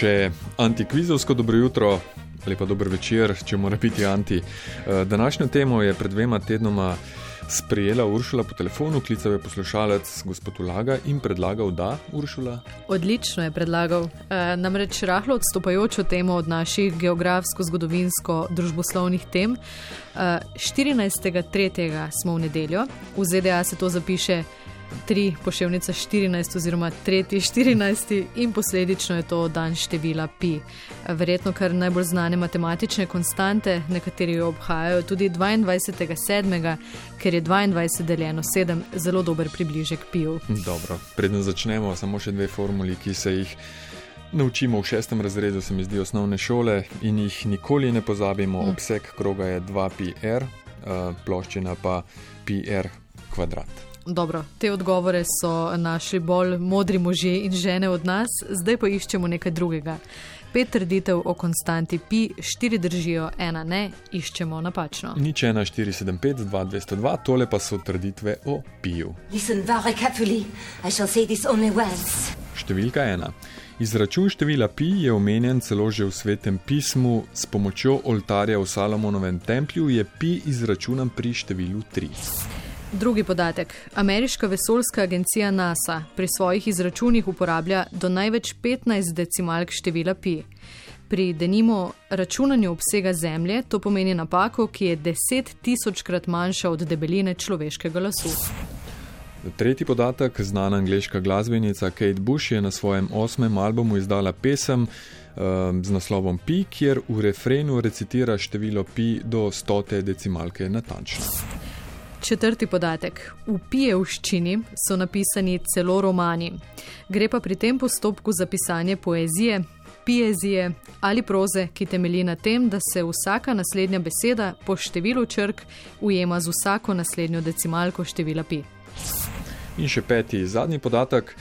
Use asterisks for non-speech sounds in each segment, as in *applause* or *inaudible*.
še antikvizovsko dobro jutro pa dober večer, če mora biti anti. Eh, današnjo temo je pred dvema tednoma sprejela Uršula po telefonu, klical je poslušalec gospod Ulaga in predlagal, da Uršula. Odlično je predlagal. E, namreč rahlo odstopajočo temo od naših geografsko, zgodovinsko, družboslovnih tem. E, 14.3. smo v nedeljo, v ZDA se to zapiše 3 poševnica 14 oziroma 3 14 in posledično je to dan števila pi. Verjetno kar najbolj znane matematične konstante, nekateri jo obhajajo tudi 22.7., ker je 22 deljeno 7 zelo dober približek piju. Dobro, predem začnemo, samo še dve formuli, ki se jih. Naučimo v šestem razredu, se mi zdi, osnovne šole in jih nikoli ne pozabimo. Mm. Obseg kroga je 2πr, ploščina pa πr kvadrat. Dobro, te odgovore so našli bolj modri možje in žene od nas, zdaj pa iščemo nekaj drugega. Pet trditev o konstanti pi, štiri držijo, ena ne, iščemo napačno. Nič 1, 4, 7, 5, 2, 202, tole pa so trditve o piju. Številka ena. Izračun števila pi je omenjen celo že v svetem pismu, s pomočjo oltarja v Salomonovem templju je pi izračunan pri številu 3. Drugi podatek. Ameriška vesoljska agencija NASA pri svojih izračunih uporablja do največ 15 decimalk števila pi. Pri denimo računanju obsega Zemlje to pomeni napako, ki je 10 tisočkrat manjša od debeline človeškega lasu. Tretji podatek. Znana angliška glasbenica Kate Bush je na svojem osmem albumu izdala pesem um, z naslovom Pi, kjer v refrenu recitira število pi do stote decimalke natančno. Četrti podatek. V pijevščini so napisani celo romani. Gre pa pri tem postopku za pisanje poezije, pijezije ali proze, ki temelji na tem, da se vsaka naslednja beseda po številu črk ujema z vsako naslednjo decimalko števila pi. In še peti, zadnji podatek.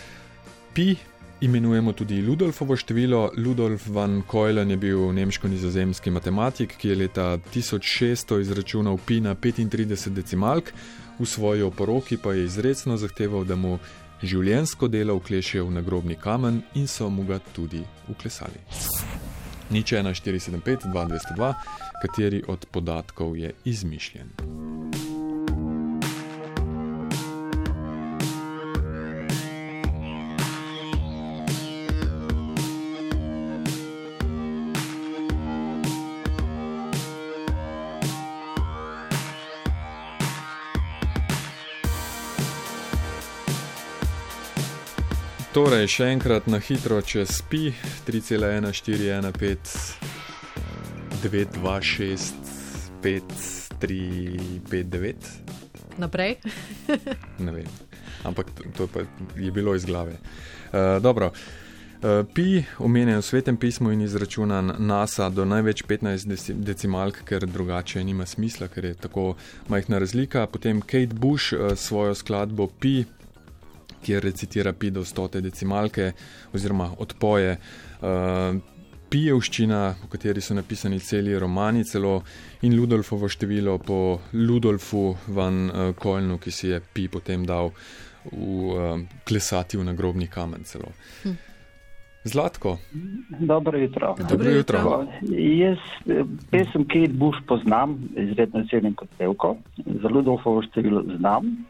Pi imenujemo tudi Ludolfovo število. Ludolf van Keulen je bil nemško-nizozemski matematik, ki je leta 1600 izračunal pi na 35 decimalk, v svoji oporoki pa je izredno zahteval, da mu življensko delo vklešijo v nagrobni kamen in so mu ga tudi uklesali. Nič 1, 4, 7, 5, 2, 202, kateri od podatkov je izmišljen. Torej, še enkrat na hitro, če spi 3,1,4,1,5,2,6,5,3,5,9. Naprej? *laughs* ne vem, ampak to pa je bilo iz glave. Uh, dobro. Uh, pi omenjen v svetem pismu in izračunan NASA do največ 15 decimalk, ker drugače nima smisla, ker je tako majhna razlika. Potem Kate Bush uh, svojo skladbo Pi kjer recitira pi do stote decimalke oziroma odpoje. Uh, Pijevščina, v kateri so napisani celi romani, celo in Ludolfovo število po Ludolfu van uh, Koelnu, ki si je pi potem dal v uh, klesati v nagrobni kamen. Celo. Hm. Zlatko. Dobro jutro. Dobro jutro. Jaz pesem Kate Bush poznam, izredno cenim kot pevko, za Ludolfovo število znam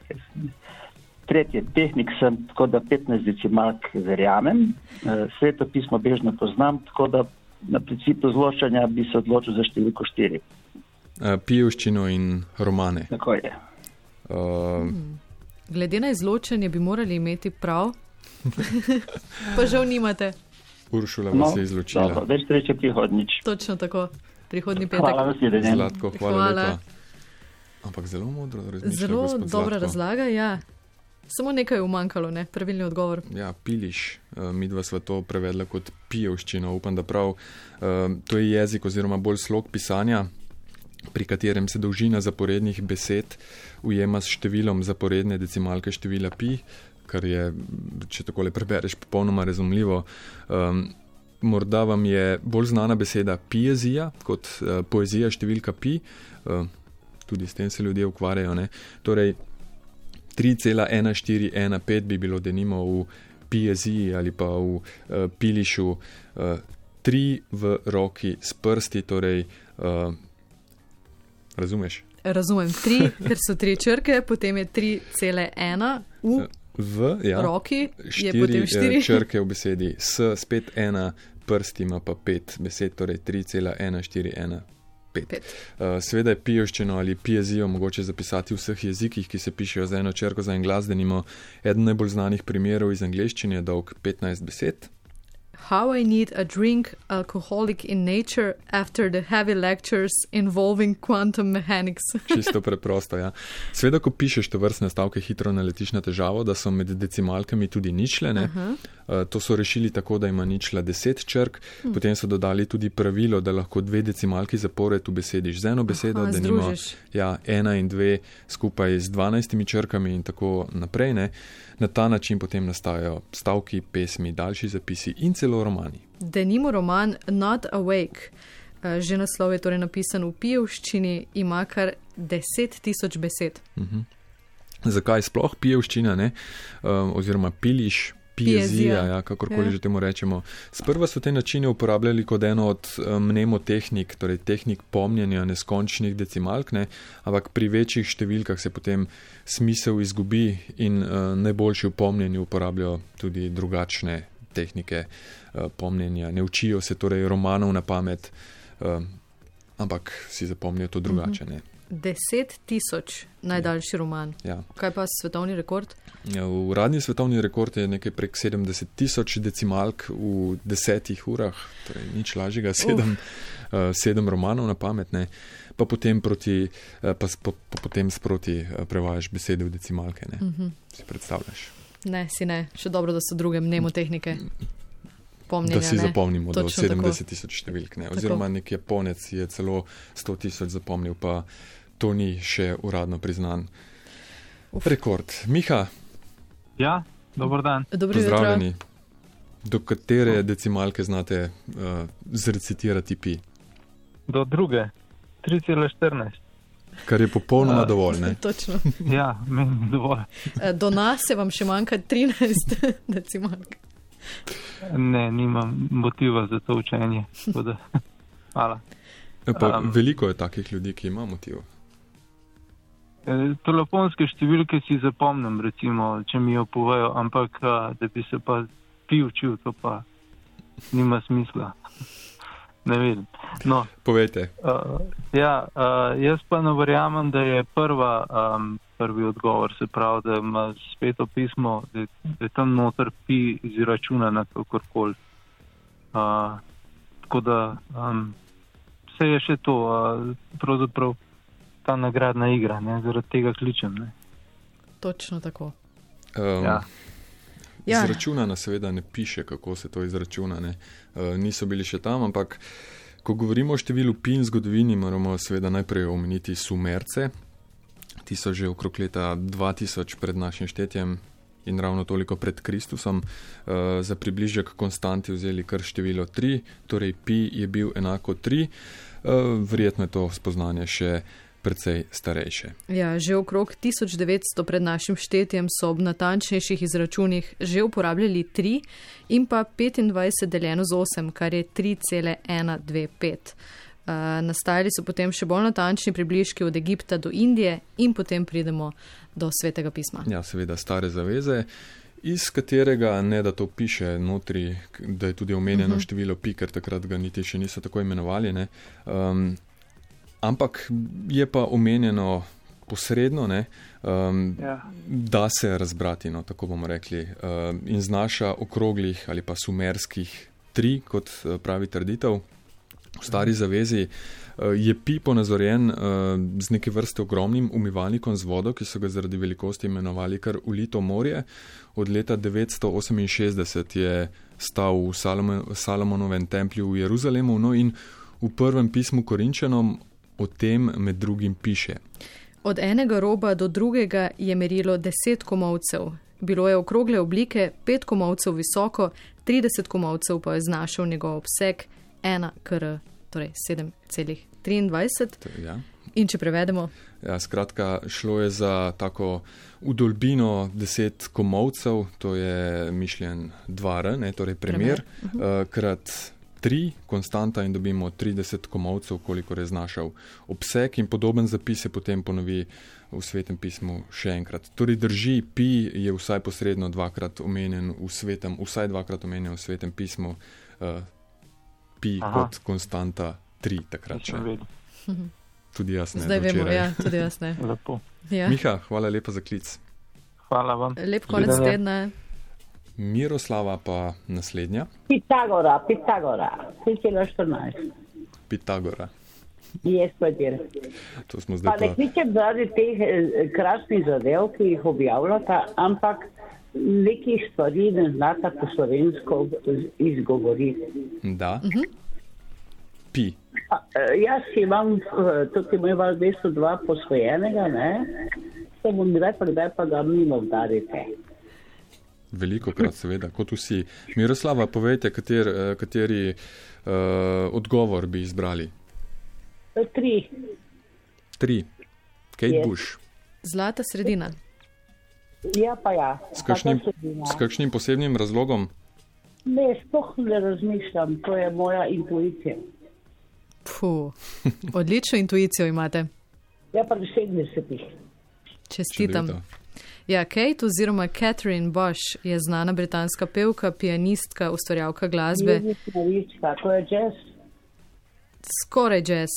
tretje tehnik sem, tako da 15 decimalk verjamem, e, sveto pismo bežno poznam, tako da na principu zločanja bi se odločil za številko 4. E, pijevščino in romane. Tako je. Uh, Glede na izločanje bi morali imeti prav, *laughs* pa žal nimate. Uršula vas no, je izločila. Dobro, več sreče prihodnič. Točno tako, prihodni petek. Hvala, Zlatko, hvala, hvala. Ampak zelo modro razlaga. Zelo dobra razlaga, ja. Samo nekaj je umankalo, ne? pravilni odgovor. Ja, piliš, uh, mi dva sva to prevedla kot pijevščino. Upam, da prav. Uh, to je jezik oziroma bolj slog pisanja, pri katerem se dolžina zaporednih besed ujema s številom zaporedne decimalke števila pi, kar je, če tako le prebereš, popolnoma razumljivo. Um, morda vam je bolj znana beseda piezija kot uh, poezija številka pi. Uh, Tudi s tem se ljudje ukvarjajo. Torej, 3,1415 bi bilo denimo v pijeziji ali pa v uh, pilišu, uh, tri v roki s prsti, torej, uh, razumeš? Razumem, tri, ker so tri črke, potem je 3,1 v, v ja, roki, je štiri, potem eh, štiri. črke v besedi, s spet ena, prst ima pa pet besed, torej 3,141. Pet. Uh, Sveda je pijevščino ali pijezijo mogoče zapisati v vseh jezikih, ki se pišejo za eno črko, za en glas, da nimo eden najbolj znanih primerov iz angleščine, je dolg 15 besed. How I need a drink, alcoholic in nature, after the heavy lectures involving quantum mechanics. *laughs* Čisto preprosto. Ja. Sveda, ko pišeš to vrstne stavke, hitro naletiš na težavo, da so med decimalkami tudi ničle. Uh, to so rešili tako, da ima ničla 10 črk, hm. potem so dodali tudi pravilo, da lahko dve decimalki zapored ubesediš z eno besedo, Aha, da nima ja, ena in dve skupaj z 12 črkami in tako naprej. Ne. Na ta način potem nastajajo stavki, pesmi, daljši zapisi in celo romani. Denimo roman Not Awake, eh, že naslov je torej napisan v pijevščini, ima kar 10 tisoč besed. Zakaj sploh pijevščina, ne? um, oziroma piliš, Pijezija. ja, kakorkoli Ja. že temu rečemo. Sprva so te načine uporabljali kot eno od mnemotehnik, torej tehnik pomnjenja neskončnih decimalk, ne? ampak pri večjih številkah se potem smisel izgubi in uh, najboljši v pomnjenju uporabljajo tudi drugačne tehnike uh, pomnjenja. Ne učijo se torej romanov na pamet, um, ampak si zapomnijo to drugače. Ne? 10 tisoč najdaljši roman. Ja. Kaj pa svetovni rekord? Ja, Uradni svetovni rekord je nekaj prek 70 tisoč decimalk v desetih urah, torej nič lažjega, sedem, uh, sedem romanov na pametne, pa potem, proti, uh, pa, po, po, potem sproti uh, prevajaš besede v decimalke. Ne? Uh -huh. Si predstavljaš? Ne, si ne, še dobro, da so druge mnemotehnike. Pomnjenja, Da si ne? zapomnimo Točno tako. 70 tisoč številk. Ne? Oziroma nek Japonec je celo 100 tisoč zapomnil, pa to ni še uradno priznan. Uf. Rekord. Miha, Ja, dober dan. Jutro. Pozdravljeni. Do katere decimalke znate uh, zrecitirati pi? Do druge, 3,14. Kar je popolnoma A. dovolj. Ne? *laughs* Točno. Ja, meni je dovolj. Eh, Do nas se vam še manjka 13 *laughs* decimalk. Ne, nimam motiva za to učenje. *laughs* hvala. Pa, Um. veliko je takih ljudi, ki ima motiv. E, telefonske številke si zapomnim, recimo, če mi jo povejo, ampak a, da bi se pa ti učil, to pa nima smisla. *laughs* Ne vem. No, Povejte, Uh, ja, uh, jaz pa ne verjamem, da je prva, um, prvi odgovor, se pravi, da ima spet pismo, da, da je tam noter pi izračunana kakorkoli. Uh, tako da um, vse je še to, uh, pravzaprav ta nagradna igra, ne, zaradi tega kličem. Ne. Točno tako. um, Ja. Ja. izračunana seveda ne piše, kako se to izračuna. ne. Uh, niso bili še tam, ampak ko govorimo o številu pi in zgodovini, moramo seveda najprej omeniti sumerce. Ti so že okrog leta 2000 pred našim štetjem in ravno toliko pred Kristusom uh, za približek konstanti vzeli kar število 3, torej pi je bil enako 3. Uh, verjetno je to spoznanje še precej starejše. Ja, že okrog 1900 pred našim štetjem so ob natančnejših izračunih že uporabljali 3 in pa 25 deljeno z 8, kar je 3,125. Uh, nastajali so potem še bolj natančni približki od Egipta do Indije in potem pridemo do svetega pisma. Ja, seveda stare zaveze, iz katerega ne da to piše notri, da je tudi omenjeno uh -huh. število pi, ker takrat ga niti še niso tako imenovali. ne. Um, ampak je pa omenjeno posredno, ne, um, Ja. da se razbrati, no, tako bomo rekli, um, in znaša okroglih ali pa sumerskih tri, kot eh, pravi trditev. V stari zavezi eh, je pi ponazorjen eh, z neke vrste ogromnim umivalnikom z vodo, ki so ga zaradi velikosti imenovali kar ulito morje. Od leta 968 je stal v Salomon, Salomonovem templju v Jeruzalemu, no in v prvem pismu Korinčanom o tem med drugim piše. Od enega roba do drugega je merilo 10 komovcev. Bilo je okrogle oblike, 5 komovcev visoko, 30 komovcev pa je znašal njegov obseg 1 kr, torej 7,23. To, ja. In če prevedemo? Ja, skratka, šlo je za tako udolbino deset komovcev, to je mišljen dvar, ne, torej primer, uh -huh. uh, krat tri konstanta in dobimo 30 komovcev, koliko je znašal obseg in podoben zapis se potem ponovi v svetem pismu še enkrat. Torej drži, pi je vsaj posredno dvakrat omenjen v svetem, vsaj dvakrat omenjen v svetem pismu, uh, pi Aha. kot konstanta tri takrat še. *laughs* Tudi jaz ne. Zdaj vemo, ja, tudi jaz ne. *laughs* Lepo. Ja. Miha, hvala lepa za klic. Hvala vam. Lep konec tedna. Miroslava pa naslednja. Pitagora, Pitagora, 3,14. Pitagora. Jaz pa dir. To smo zdaj Pa ne pa. kličem zaradi teh eh, krasnih zadev, ki jih objavljata, ampak nekih stvari ne znata po slovensko izgovoriti. Da. Pi. A, eh, Jaz imam tukaj moj val 202 posvojenega, ne? Se bom kdaj predaj pa ga mimo udarite. Veliko krat, seveda, kot vsi. Miroslava, povejte, kater, eh, kateri uh, odgovor bi izbrali. Eh, Tri. Tri. Kate Je. Bush. Zlata sredina. Ja, pa ja. S kakšnim, s kakšnim posebnim razlogom? Ne, sploh ne razmišljam, to je moja intuicija. Puh, odlično intuicijo imate. Ja, pa 70. Čestitam. Čudovito. Ja, Kate oziroma Catherine Bosch je znana britanska pevka, pianistka, ustvarjalka glasbe, Muzična, to je jazz. skoraj jazz.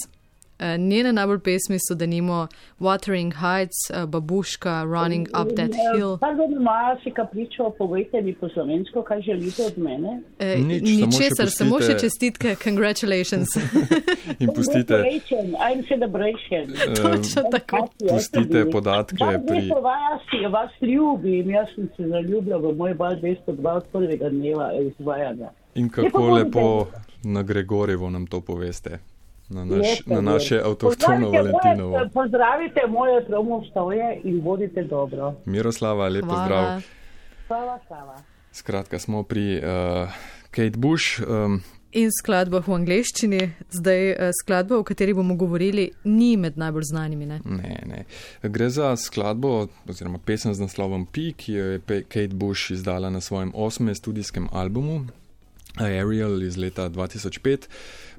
Eh, Njene najbolj pesmi so denimo Wuthering Heights, eh, Babuška, Running Up That Hill. Pardon, Maja, si kapričo, povejte mi po slovensko, kaj želite od mene. Eh, Nič, samo še Ničesar, samo še pustite- čestitke, congratulations. *laughs* In pustite, I'm celebration. *laughs* Točno tako. pustite podatke pri. 202, jaz si vas ljubim, jaz sem se zaljubila v moj val 202 od prvega dneva izvajanja. In kako lepo na Gregorjevo nam to poveste, na, naš, na je. naše avtohtono Valentinovo. moje- Pozdravite moje promovstoje in bodite dobro. Miroslava, lep pozdrav. Hvala. Hvala, hvala. Skratka, smo pri uh, Kate Bush. Um, In skladba v angleščini, zdaj eh, skladba, o kateri bomo govorili, ni med najbolj znanimi. Ne? Ne, ne. Gre za skladbo oziroma pesem z naslovom Pi, ki jo je Kate Bush izdala na svojem osmem studijskem albumu. Ariel iz leta 2005.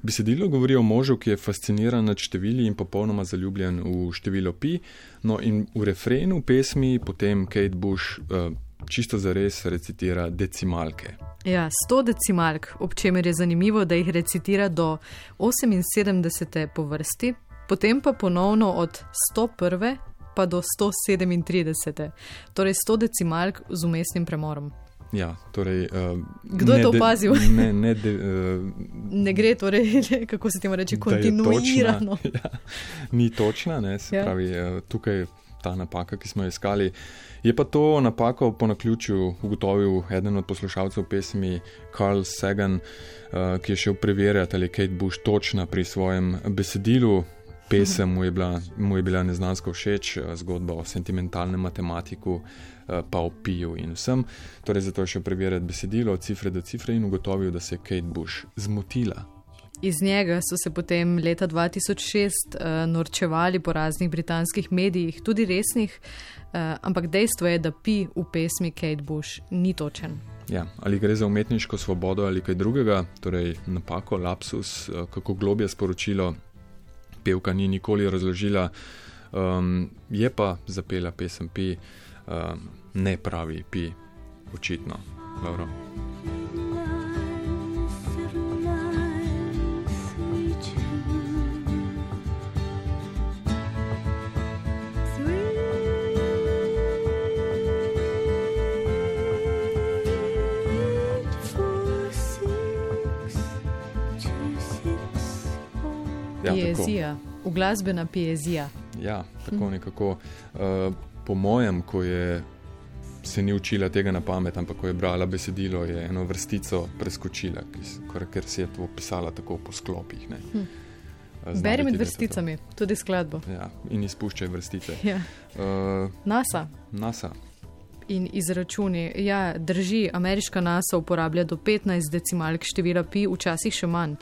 Besedilo govori o možu, ki je fasciniran nad števili in popolnoma zaljubljen v število pi. No, in v refrenu pesmi potem Kate Bush uh, čisto zares recitira decimalke. Ja, 100 decimalk, ob čemer je zanimivo, da jih recitira do 78. po vrsti, potem pa ponovno od 101. pa do 137. Torej 100 decimalk z umestnim premorom. Ja, torej, uh, Kdo je to de- opazil? Ne, ne, de, uh, Ne gre torej, *laughs* kako se temu reče, kontinuirano. točna. *laughs* Ja, ni točna, ne, se Ja. pravi, eh, tukaj je ta napaka, ki smo jo iskali. Je pa to napako po naključju ugotovil eden od poslušalcev pesmi Carl Sagan, eh, ki je šel preverjati, ali je Kate Bush točna pri svojem besedilu. Pesem mu je bila, mu je bila neznansko všeč, zgodba o sentimentalnem matematiku, eh, pa o piju in vsem. Torej, zato je šel preverjati besedilo od cifre do cifre in ugotovil, da se je Kate Bush zmotila. Iz njega so se potem leta 2006 uh, norčevali po raznih britanskih medijih, tudi resnih, uh, ampak dejstvo je, da pi v pesmi Kate Bush ni točen. Ja, ali gre za umetniško svobodo ali kaj drugega, torej napako, lapsus, eh, kako globje sporočilo, pevka ni nikoli razložila, um, je pa zapela pesem Pi, um, ne pravi Pi, očitno. Dobro. Ja, tako. Piezija, uglasbena piezija. Ja, tako nekako. Uh, po mojem, ko je se ni učila tega na pamet, ampak ko je brala besedilo, je eno vrstico preskočila, kar- ker si je to pisala tako po sklopih. ne. Hm. Eh, zna Beri med je to vrsticami, tudi skladbo. Ja, in izpuščaj vrstice. *laughs* Ja. Uh, NASA NASA. in izračuni. Ja, drži, ameriška NASA uporablja do 15 decimalk števila pi, včasih še manj.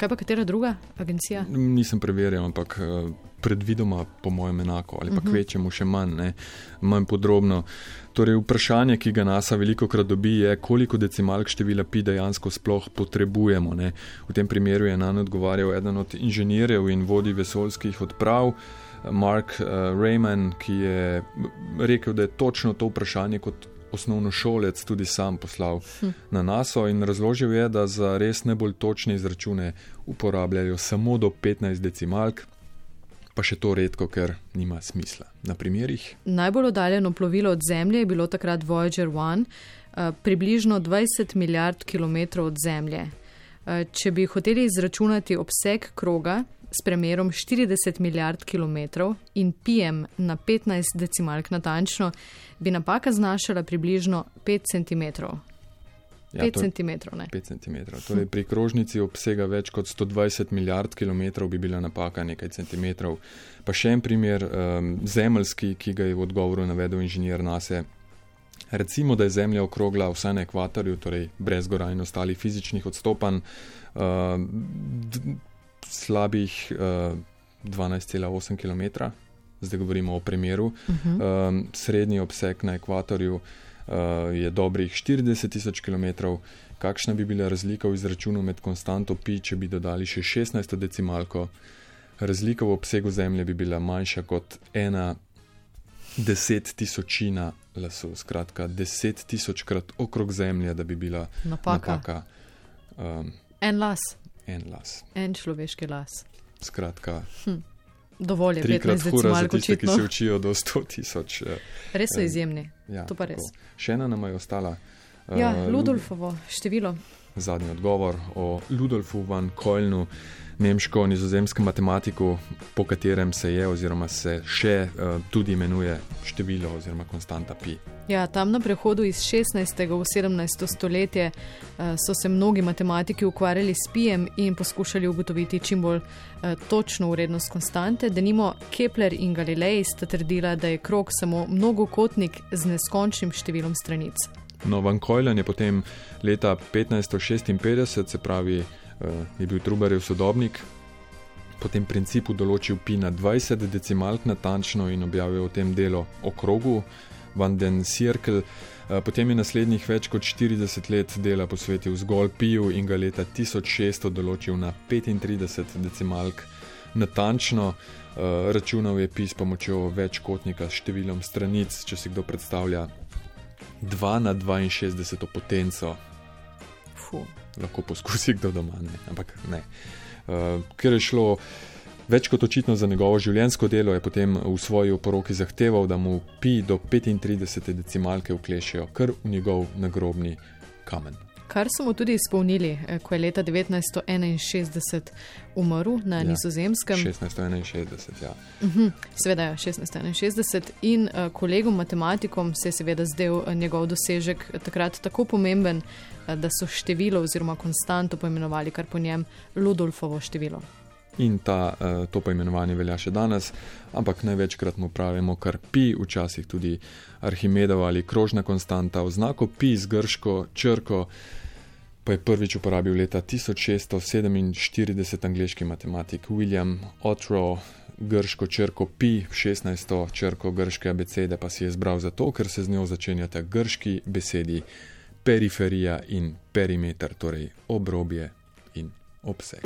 Kaj pa katera druga agencija? Nisem preverjal, ampak uh, predvidoma, po mojem, enako ali pa uh -huh. kvečemu še manj, ne, manj podrobno. Torej, vprašanje, ki ga NASA veliko krat dobi, je, koliko decimalk števila pi dejansko sploh potrebujemo. Ne. V tem primeru je na njo odgovarjal eden od inženirjev in vodi vesoljskih odprav. Mark uh, Raymond, ki je rekel, da je točno to vprašanje kot osnovnošolec tudi sam poslal hm. na NASA in razložil je, da za res najbolj točne izračune uporabljajo samo do 15 decimalk. Pa še to redko, ker nima smisla. Na primerih. Najbolj oddaljeno plovilo od Zemlje je bilo takrat Voyager 1, eh, približno 20 milijard km od Zemlje. Eh, če bi hoteli izračunati obseg kroga, s premerom 40 milijard km in pijem na 15 decimalk natančno, bi napaka znašala približno 5 cm. Ja, 5 cm. 5 cm. Torej, pri krožnici obsega več kot 120 milijard km, bi bila napaka nekaj centimetrov. Pa še en primer, um, zemeljski, ki ga je v odgovoru navedel inženir Nase. Recimo, da je Zemlja okrogla vsaj na ekvatorju, torej brez gora in ostalih fizičnih odstopanj. Uh, slabih uh, eh, 12,8 km, zdaj govorimo o primeru. Uh -huh. um, srednji obseg na ekvatorju uh, je dobrih 40 tisoč km. Kakšna bi bila razlika v izračunu med konstanto pi, če bi dodali še 16 decimalko? Razlika v obsegu Zemlje bi bila manjša kot ena deset tisočina lasov, skratka deset tisočkrat okrog Zemlje, da bi bila napaka. napaka um, en las en las. En človeški las. Skratka. Hm. Dovolj je, da se lahko malo tiste, ki se učijo do 100 tisoč. Eh, res so izjemni. Ja, to pa res. Tako. Še ena nam je ostala. Ja, uh, Ludolfovo število. Zadnji odgovor o Ludolfu van Kojlnu nemško-nizozemskem matematiku, po katerem se je oziroma se še uh, tudi imenuje število oziroma konstanta pi. Ja, tam na prehodu iz 16. v 17. stoletje uh, so se mnogi matematiki ukvarjali s pijem in poskušali ugotoviti čim bolj uh, točno vrednost konstante. Denimo Kepler in Galilei sta trdila, da je krok samo mnogokotnik z neskončnim številom stranic. No, Van Kojlen je potem leta 1556, se pravi je bil Trubarjev sodobnik, po tem principu določil pi na 20 decimalk natančno in objavil o tem delo o krogu, Van den Cirkel. Uh, potem je naslednjih več kot 40 let dela posvetil zgolj piju in ga leta 1600 določil na 35 decimalk natančno. Uh, računal je pi s pomočjo večkotnika s številom stranic, če si kdo predstavlja 2 na 62 potenco. Fuh lahko poskusi kdo doma, ne. ampak ne. Uh, ker je šlo več kot očitno za njegovo življenjsko delo, je potem v svoji oporoki zahteval, da mu pi do 35 decimalke vklešejo kar v njegov nagrobni kamen. Kar so mu tudi izpolnili, eh, ko je leta 1961 umrl na ja, nizozemskem. 1661, ja. Uh mhm, -huh, seveda, ja, 1661. In uh, kolegom matematikom se je seveda zdel uh, njegov dosežek takrat tako pomemben, da so število oziroma konstanto poimenovali kar po njem Ludolfovo število. In ta, to poimenovanje velja še danes, ampak največkrat mu pravimo kar pi, včasih tudi Arhimedova ali krožna konstanta, oznako pi z grško črko pa je prvič uporabil leta 1647 angliški matematik William Otrow. Grško črko pi, 16. črko grške abecede pa si je izbral zato, ker se z njo začenjata grški besedi periferija in perimeter, torej obrobje in obseg.